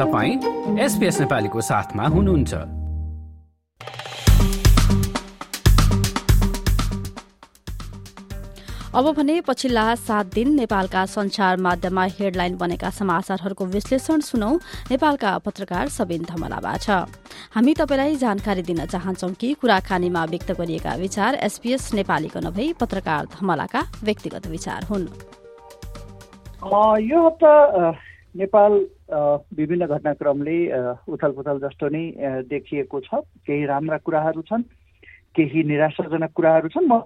तपाईँ एसपिएस नेपालीको साथमा हुनुहुन्छ। अब भने पछिल्ला सात दिन नेपालका संचार माध्यममा हेडलाइन बनेका समाचारहरूको विश्लेषण सुनौ नेपालका पत्रकार सबिन धमलाबाट हामी तपाईँलाई जानकारी दिन चाहन्छौ कि कुराकानीमा व्यक्त गरिएका विचार एसपीएस नेपालीको नभई पत्रकार धमलाका व्यक्तिगत विचार हुन्। यो हप्ता नेपाल विभिन्न घटनाक्रमले उथल पुथल जस्तो नै देखिएको छ। केही राम्रा कुराहरू छन् केही निराशाजनक कुराहरू छन्। म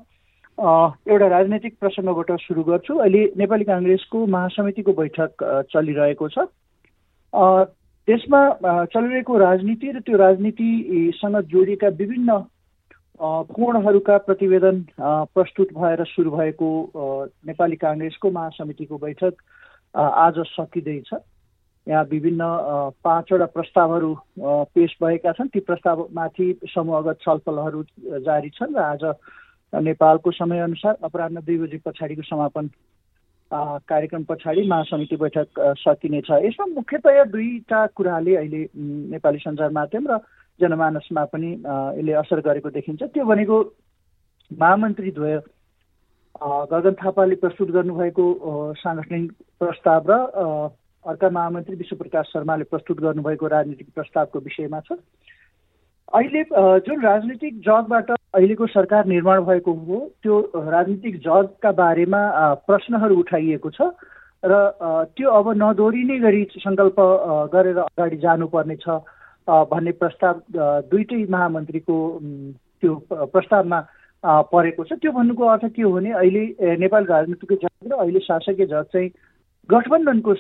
एउटा राजनैतिक प्रसङ्गबाट सुरु गर्छु। अहिले नेपाली काङ्ग्रेसको महासमितिको बैठक चलिरहेको छ। त्यसमा चलिरहेको राजनीति र त्यो राजनीतिसँग जोडिएका विभिन्न कोणहरूका प्रतिवेदन प्रस्तुत भएर सुरु भएको नेपाली काङ्ग्रेसको महासमितिको बैठक आज सकिँदैछ। यहाँ विभिन्न पाँचवटा प्रस्तावहरू पेश भएका छन्। ती प्रस्तावमाथि समूहगत छलफलहरू जारी छन् र आज नेपालको समयअनुसार अपराह्न दुई बजी पछाडिको समापन कार्यक्रम पछाडि महासमिति बैठक सकिनेछ। यसमा मुख्यतया दुईवटा कुराले अहिले नेपाली सञ्चार माध्यम र जनमानसमा पनि यसले असर गरेको देखिन्छ। त्यो भनेको महामन्त्री द्वय गगन थापाले प्रस्तुत गर्नुभएको साङ्गठनिक प्रस्ताव र अर्का महामन्त्री विश्वप्रकाश शर्माले प्रस्तुत गर्नुभएको राजनीतिक प्रस्तावको विषयमा छ। अहिले जुन राजनीतिक जगबाट अहिलेको सरकार निर्माण भएको हो त्यो राजनीतिक जगका बारेमा प्रश्नहरू उठाइएको छ र त्यो अब नदोरिने गरी सङ्कल्प गरेर अगाडि जानुपर्ने छ भन्ने प्रस्ताव दुइटै महामन्त्रीको त्यो प्रस्तावमा परेको छ। त्यो भन्नुको अर्थ के हो भने अहिले नेपाल राजनीतिको जग र अहिले शासकीय जग चाहिँ गठबन्धनको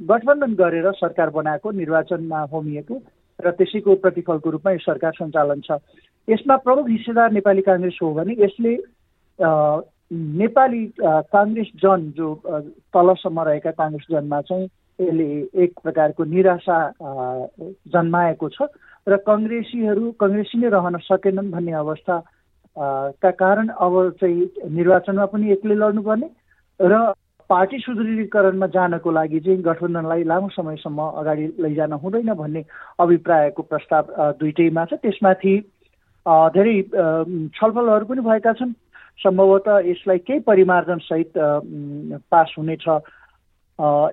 गठबन्धन गरेर सरकार बनाएको निर्वाचनमा होमिएको र त्यसैको प्रतिफलको रूपमा यो सरकार सञ्चालन छ। यसमा प्रमुख हिस्सेदार नेपाली काङ्ग्रेस हो भने यसले नेपाली काङ्ग्रेस जन जो तलसम्म रहेका काङ्ग्रेस जनमा चाहिँ यसले एक प्रकारको निराशा जन्माएको छ र कङ्ग्रेसीहरू कङ्ग्रेसी नै रहन सकेनन् भन्ने अवस्था का कारण अब चाहिँ निर्वाचनमा पनि एक्लै लड्नुपर्ने र पार्टी सुदृढीकरणमा जानको लागि चाहिँ गठबन्धनलाई लामो समयसम्म अगाडि लैजान हुँदैन भन्ने अभिप्रायको प्रस्ताव दुइटैमा छ। त्यसमाथि धेरै छलफलहरू पनि भएका छन्। सम्भवतः यसलाई केही परिमार्जनसहित पास हुनेछ।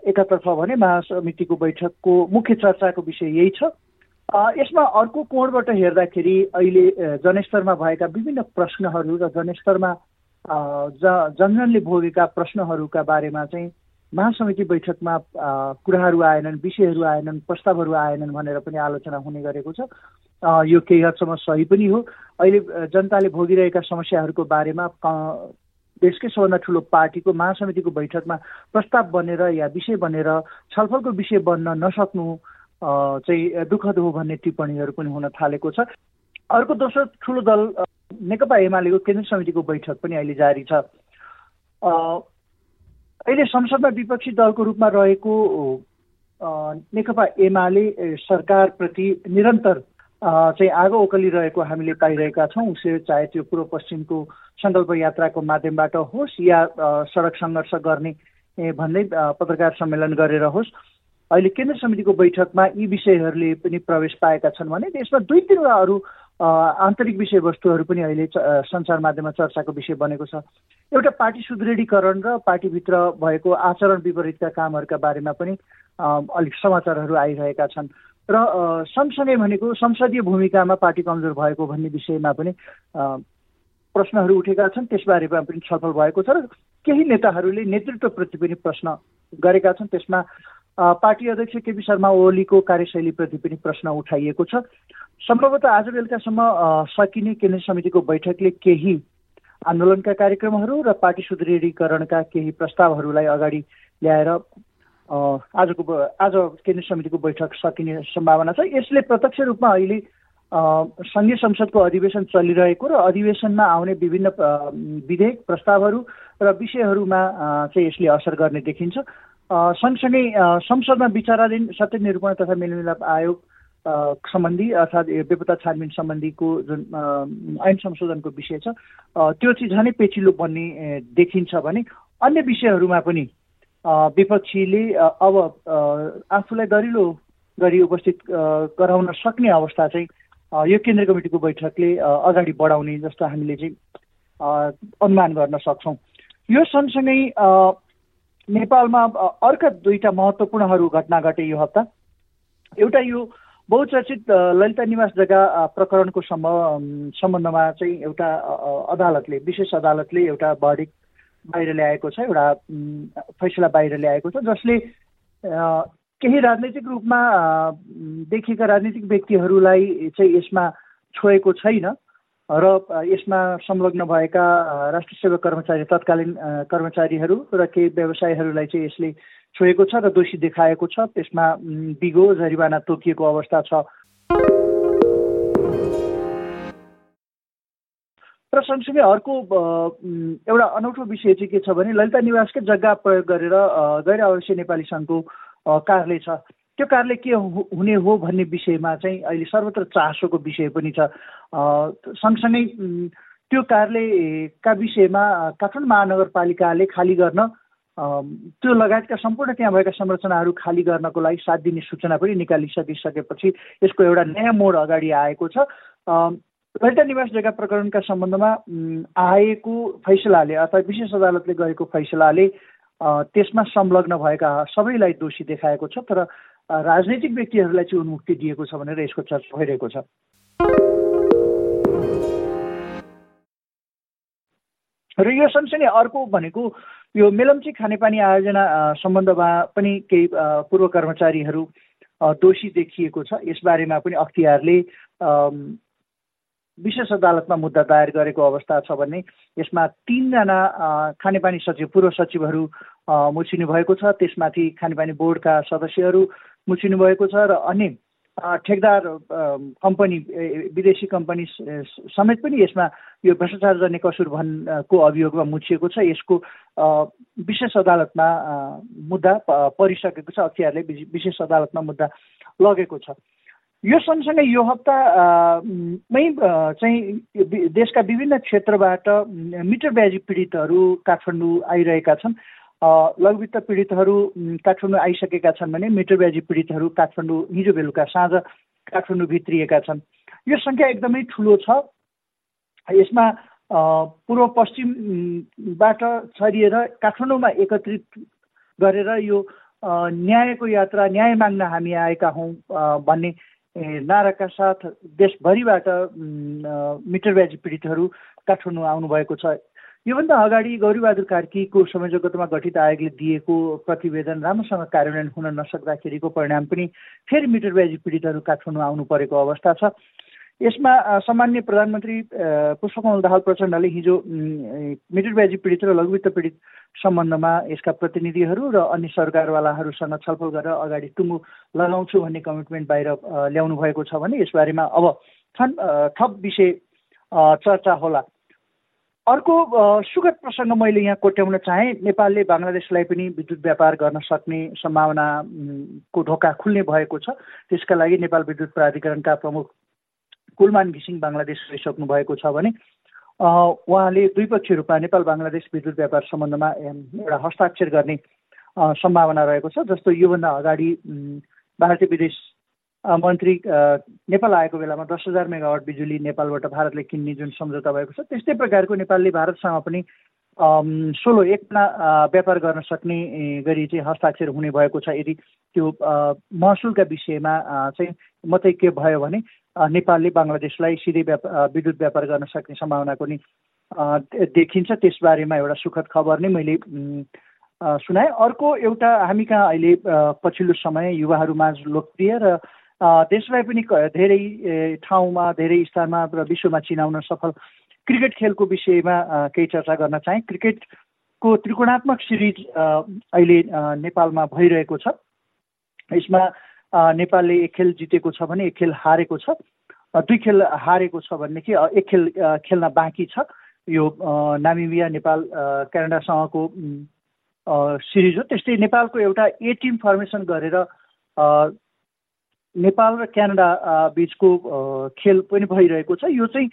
एकातर्फ भने महासमितिको बैठकको मुख्य चर्चाको विषय यही छ। यसमा अर्को कोणबाट हेर्दाखेरि अहिले जनस्तरमा भएका विभिन्न प्रश्नहरू र जनस्तरमा ज जनजनले भोगेका प्रश्नहरूका बारेमा चाहिँ महासमिति बैठकमा कुराहरू आएनन् विषयहरू आएनन् प्रस्तावहरू आएनन् भनेर पनि आलोचना हुने गरेको छ। यो केही हदसम्म सही पनि हो। अहिले जनताले भोगिरहेका समस्याहरूको बारेमा देशकै सबभन्दा ठुलो पार्टीको महासमितिको बैठकमा प्रस्ताव बनेर या विषय बनेर छलफलको विषय बन्न नसक्नु चाहिँ दुःखद हो भन्ने टिप्पणीहरू पनि हुन थालेको छ। अर्को दोस्रो ठुलो दल नेकपा एमालेको केन्द्रीय समितिको बैठक पनि अहिले जारी छ। अहिले संसदमा विपक्षी दलको रूपमा रहेको नेकपा एमाले सरकारप्रति निरन्तर चाहिँ आगो ओकलिरहेको हामीले पाइरहेका छौँ। उसे चाहे त्यो पूर्व पश्चिमको सङ्कल्प यात्राको माध्यमबाट होस् या सडक सङ्घर्ष गर्ने भन्दै पत्रकार सम्मेलन गरेर होस्। अहिले केन्द्र समितिको बैठकमा यी विषयहरूले पनि प्रवेश पाएका छन् भने त्यसमा दुई तिनवटा अरू आन्तरिक विषयवस्तुहरू पनि अहिले सञ्चार माध्यममा चर्चाको विषय बनेको छ। एउटा पार्टी सुदृढीकरण र पार्टीभित्र भएको आचरण विपरीतका कामहरूका बारेमा पनि अलिक समाचारहरू आइरहेका छन्। र सँगसँगै भनेको संसदीय भूमिकामा पार्टी कमजोर भएको भन्ने विषयमा पनि प्रश्नहरू उठेका छन्। त्यसबारेमा पनि छलफल भएको छ र केही नेताहरूले नेतृत्वप्रति पनि प्रश्न गरेका छन्। त्यसमा पार्टी अध्यक्ष केपी शर्मा ओलीको कार्यशैलीप्रति पनि प्रश्न उठाइएको छ। सम्भवतः आज बेलुकासम्म सकिने केन्द्रीय समितिको बैठकले केही आन्दोलनका कार्यक्रमहरू र पार्टी सुदृढीकरणका केही प्रस्तावहरूलाई अगाडि ल्याएर आजको आज केन्द्रीय समितिको बैठक सकिने सम्भावना छ। यसले प्रत्यक्ष रूपमा अहिले सङ्घीय संसदको अधिवेशन चलिरहेको र अधिवेशनमा आउने विभिन्न विधेयक प्रस्तावहरू र विषयहरूमा चाहिँ यसले असर गर्ने देखिन्छ। सँगसँगै संसदमा विचाराधीन सत्य निरूपण तथा मेलमिलाप आयोग सम्बन्धी अर्थात् बेपत्ता छानबिन सम्बन्धीको जुन ऐन संशोधनको विषय छ त्यो चाहिँ झनै पेचिलो बन्ने देखिन्छ भने अन्य विषयहरूमा पनि विपक्षीले अब आफूलाई दरिलो गरी उपस्थित गराउन सक्ने अवस्था चाहिँ यो केन्द्रीय कमिटीको बैठकले अगाडि बढाउने जस्तो हामीले चाहिँ अनुमान गर्न सक्छौँ। यो सँगसँगै नेपालमा अर्का दुईटा महत्त्वपूर्णहरू घटना घटे यो हप्ता। एउटा यो बहुचर्चित ललिता निवास जग्गा प्रकरणको सम्बन्धमा चाहिँ एउटा अदालतले विशेष अदालतले एउटा भर्डिक बाहिर ल्याएको छ एउटा फैसला बाहिर ल्याएको छ जसले केही राजनैतिक रूपमा देखिएका राजनीतिक व्यक्तिहरूलाई चाहिँ यसमा छोएको छैन र यसमा संलग्न भएका राष्ट्रिय सेवा कर्मचारी तत्कालीन कर्मचारीहरू र केही व्यवसायीहरूलाई चाहिँ यसले छोएको छ र दोषी देखाएको छ। त्यसमा बिगो जरिवाना तोकिएको अवस्था छ। र सँगसँगै अर्को एउटा अनौठो विषय चाहिँ के छ भने ललिता निवासकै जग्गा प्रयोग गरेर गैर आवासीय नेपाली सङ्घको कार्यालय छ। त्यो कार्यालय के हुने हो भन्ने विषयमा चाहिँ अहिले सर्वत्र चासोको विषय पनि छ। सँगसँगै त्यो कार्यालयका विषयमा काठमाडौँ महानगरपालिकाले खाली गर्न त्यो लगायतका सम्पूर्ण त्यहाँ भएका संरचनाहरू खाली गर्नको लागि सात दिने सूचना पनि निकालिसकिसकेपछि यसको एउटा नयाँ मोड अगाडि आएको छ। ललिता निवास जग्गा प्रकरणका सम्बन्धमा आएको फैसलाले अथवा विशेष अदालतले गरेको फैसलाले त्यसमा संलग्न भएका सबैलाई दोषी देखाएको छ तर राजनैतिक व्यक्तिहरूलाई चाहिँ उन्मुक्ति दिएको छ भनेर यसको चर्चा भइरहेको छ। र यो सँगसँगै अर्को भनेको यो मेलम्ची खानेपानी आयोजना सम्बन्धमा पनि केही पूर्व कर्मचारीहरू दोषी देखिएको छ। यसबारेमा पनि अख्तियारले विशेष अदालतमा मुद्दा दायर गरेको अवस्था छ भने यसमा तिनजना खानेपानी सचिव पूर्व सचिवहरू मुछिनु भएको छ। त्यसमाथि खानेपानी बोर्डका सदस्यहरू मुछिनु भएको छ र अन्य ठेकदार कम्पनी विदेशी कम्पनी समेत पनि यसमा यो भ्रष्टाचार गर्ने कसुर भन्नको अभियोगमा मुछिएको छ। यसको विशेष अदालतमा मुद्दा परिसकेको छ। अख्तियारले विशेष अदालतमा मुद्दा लगेको छ। यो सँगसँगै यो हप्तामै चाहिँ देशका विभिन्न क्षेत्रबाट मिटर ब्याजी पीडितहरू काठमाडौँ आइरहेका छन्। लघुवित्त पीडितहरू काठमाडौँ आइसकेका छन् भने मिटर ब्याजी पीडितहरू काठमाडौँ हिजो बेलुका साँझ काठमाडौँ भित्रिएका छन्। यो सङ्ख्या एकदमै ठुलो छ। यसमा पूर्व पश्चिमबाट छरिएर काठमाडौँमा एकत्रित गरेर यो न्यायको यात्रा न्याय माग्न हामी आएका हौँ भन्ने नाराका साथ देशभरिबाट मिटर ब्याजी पीडितहरू काठमाडौँ आउनुभएको छ। योभन्दा अगाडि गौरीबहादुर कार्कीको संयोजकत्वमा गठित आयोगले दिएको प्रतिवेदन राम्रोसँग कार्यान्वयन हुन नसक्दाखेरिको परिणाम पनि फेरि मिटर ब्याजी पीडितहरू काठमाडौँ आउनु परेको अवस्था छ। यसमा सामान्य प्रधानमन्त्री पुष्पकमल दाहाल प्रचण्डले हिजो मिटर ब्याजी पीडित र लघुवित्त पीडित सम्बन्धमा यसका प्रतिनिधिहरू र अन्य सरकारवालाहरूसँग छलफल गरेर अगाडि टुङ्गो लगाउँछु भन्ने कमिटमेन्ट बाहिर ल्याउनु भएको छ भने यसबारेमा अब थप विषय चर्चा होला। अर्को सुगत प्रसङ्ग मैले यहाँ कोट्याउन चाहेँ। नेपालले बङ्गलादेशलाई पनि विद्युत व्यापार गर्न सक्ने सम्भावनाको ढोका खुल्ने भएको छ। त्यसका लागि नेपाल विद्युत प्राधिकरणका प्रमुख कुलमान घिसिङ बङ्गलादेश गइसक्नु भएको छ भने उहाँले द्विपक्षीय रूपमा नेपाल बङ्गलादेश विद्युत व्यापार सम्बन्धमा एउटा हस्ताक्षर गर्ने सम्भावना रहेको छ। जस्तो योभन्दा अगाडि भारतीय विदेश मन्त्री नेपाल आएको बेलामा दस हजार मेगावाट बिजुली नेपालबाट भारतले किन्ने जुन सम्झौता भएको छ त्यस्तै प्रकारको नेपालले भारतसँग पनि सोलो एकमा व्यापार गर्न सक्ने गरी चाहिँ हस्ताक्षर हुने भएको छ। यदि त्यो महसुलका विषयमा चाहिँ मात्रै के भयो भने नेपालले बङ्गलादेशलाई सिधै व्यापार विद्युत व्यापार गर्न सक्ने सम्भावना पनि देखिन्छ। त्यसबारेमा एउटा सुखद खबर नै मैले सुनाएँ। अर्को एउटा हामी कहाँ अहिले पछिल्लो समय युवाहरूमाझ लोकप्रिय र देशलाई पनि धेरै ठाउँमा धेरै स्थानमा र विश्वमा चिनाउन सफल क्रिकेट खेलको विषयमा केही चर्चा गर्न चाहेँ। क्रिकेटको त्रिकोणात्मक सिरिज अहिले नेपालमा भइरहेको छ। यसमा नेपालले एक खेल जितेको छ भने एक खेल हारेको छ दुई खेल हारेको छ भनेदेखि एक खेल खेल्न बाँकी छ। यो नामिबिया नेपाल क्यानाडासँगको सिरिज हो। त्यस्तै नेपालको एउटा ए टिम फर्मेसन गरेर नेपाल र क्यानाडा बिचको खेल पनि भइरहेको छ। यो चाहिँ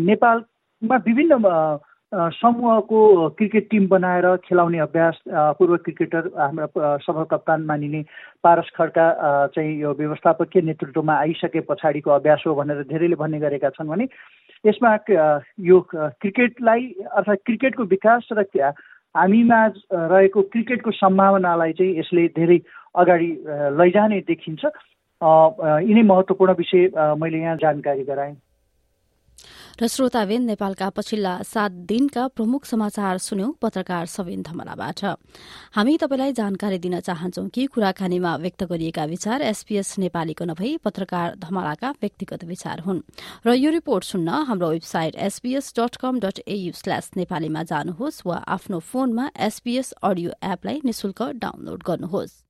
नेपालमा विभिन्न समूहको क्रिकेट टिम बनाएर खेलाउने अभ्यास पूर्व क्रिकेटर हाम्रा सफल कप्तान मानिने पारस खड्का चाहिँ यो व्यवस्थापकीय नेतृत्वमा आइसके पछाडिको अभ्यास हो भनेर धेरैले भन्ने गरेका छन् भने यसमा यो क्रिकेटलाई अर्थात् क्रिकेटको विकास र हामीमा रहेको क्रिकेटको सम्भावनालाई चाहिँ यसले धेरै अगाडि लैजाने देखिन्छ। यिनै महत्त्वपूर्ण विषय मैले यहाँ जानकारी गराएँ। र श्रोतावेन नेपालका पछिल्ला सात दिनका प्रमुख समाचार सुन्यौं पत्रकार सविन धमलाबाट हामी तपाईँलाई जानकारी दिन चाहन्छौ कि कुराकानीमा व्यक्त गरिएका विचार एसपीएस नेपालीको नभई पत्रकार धमलाका व्यक्तिगत विचार हुन्। र यो रिपोर्ट सुन्न हाम्रो website SBS dot com dot AU slash नेपालीमा जानुहोस् वा आफ्नो फोनमा एसपीएस अडियो एपलाई निशुल्क डाउनलोड गर्नुहोस्।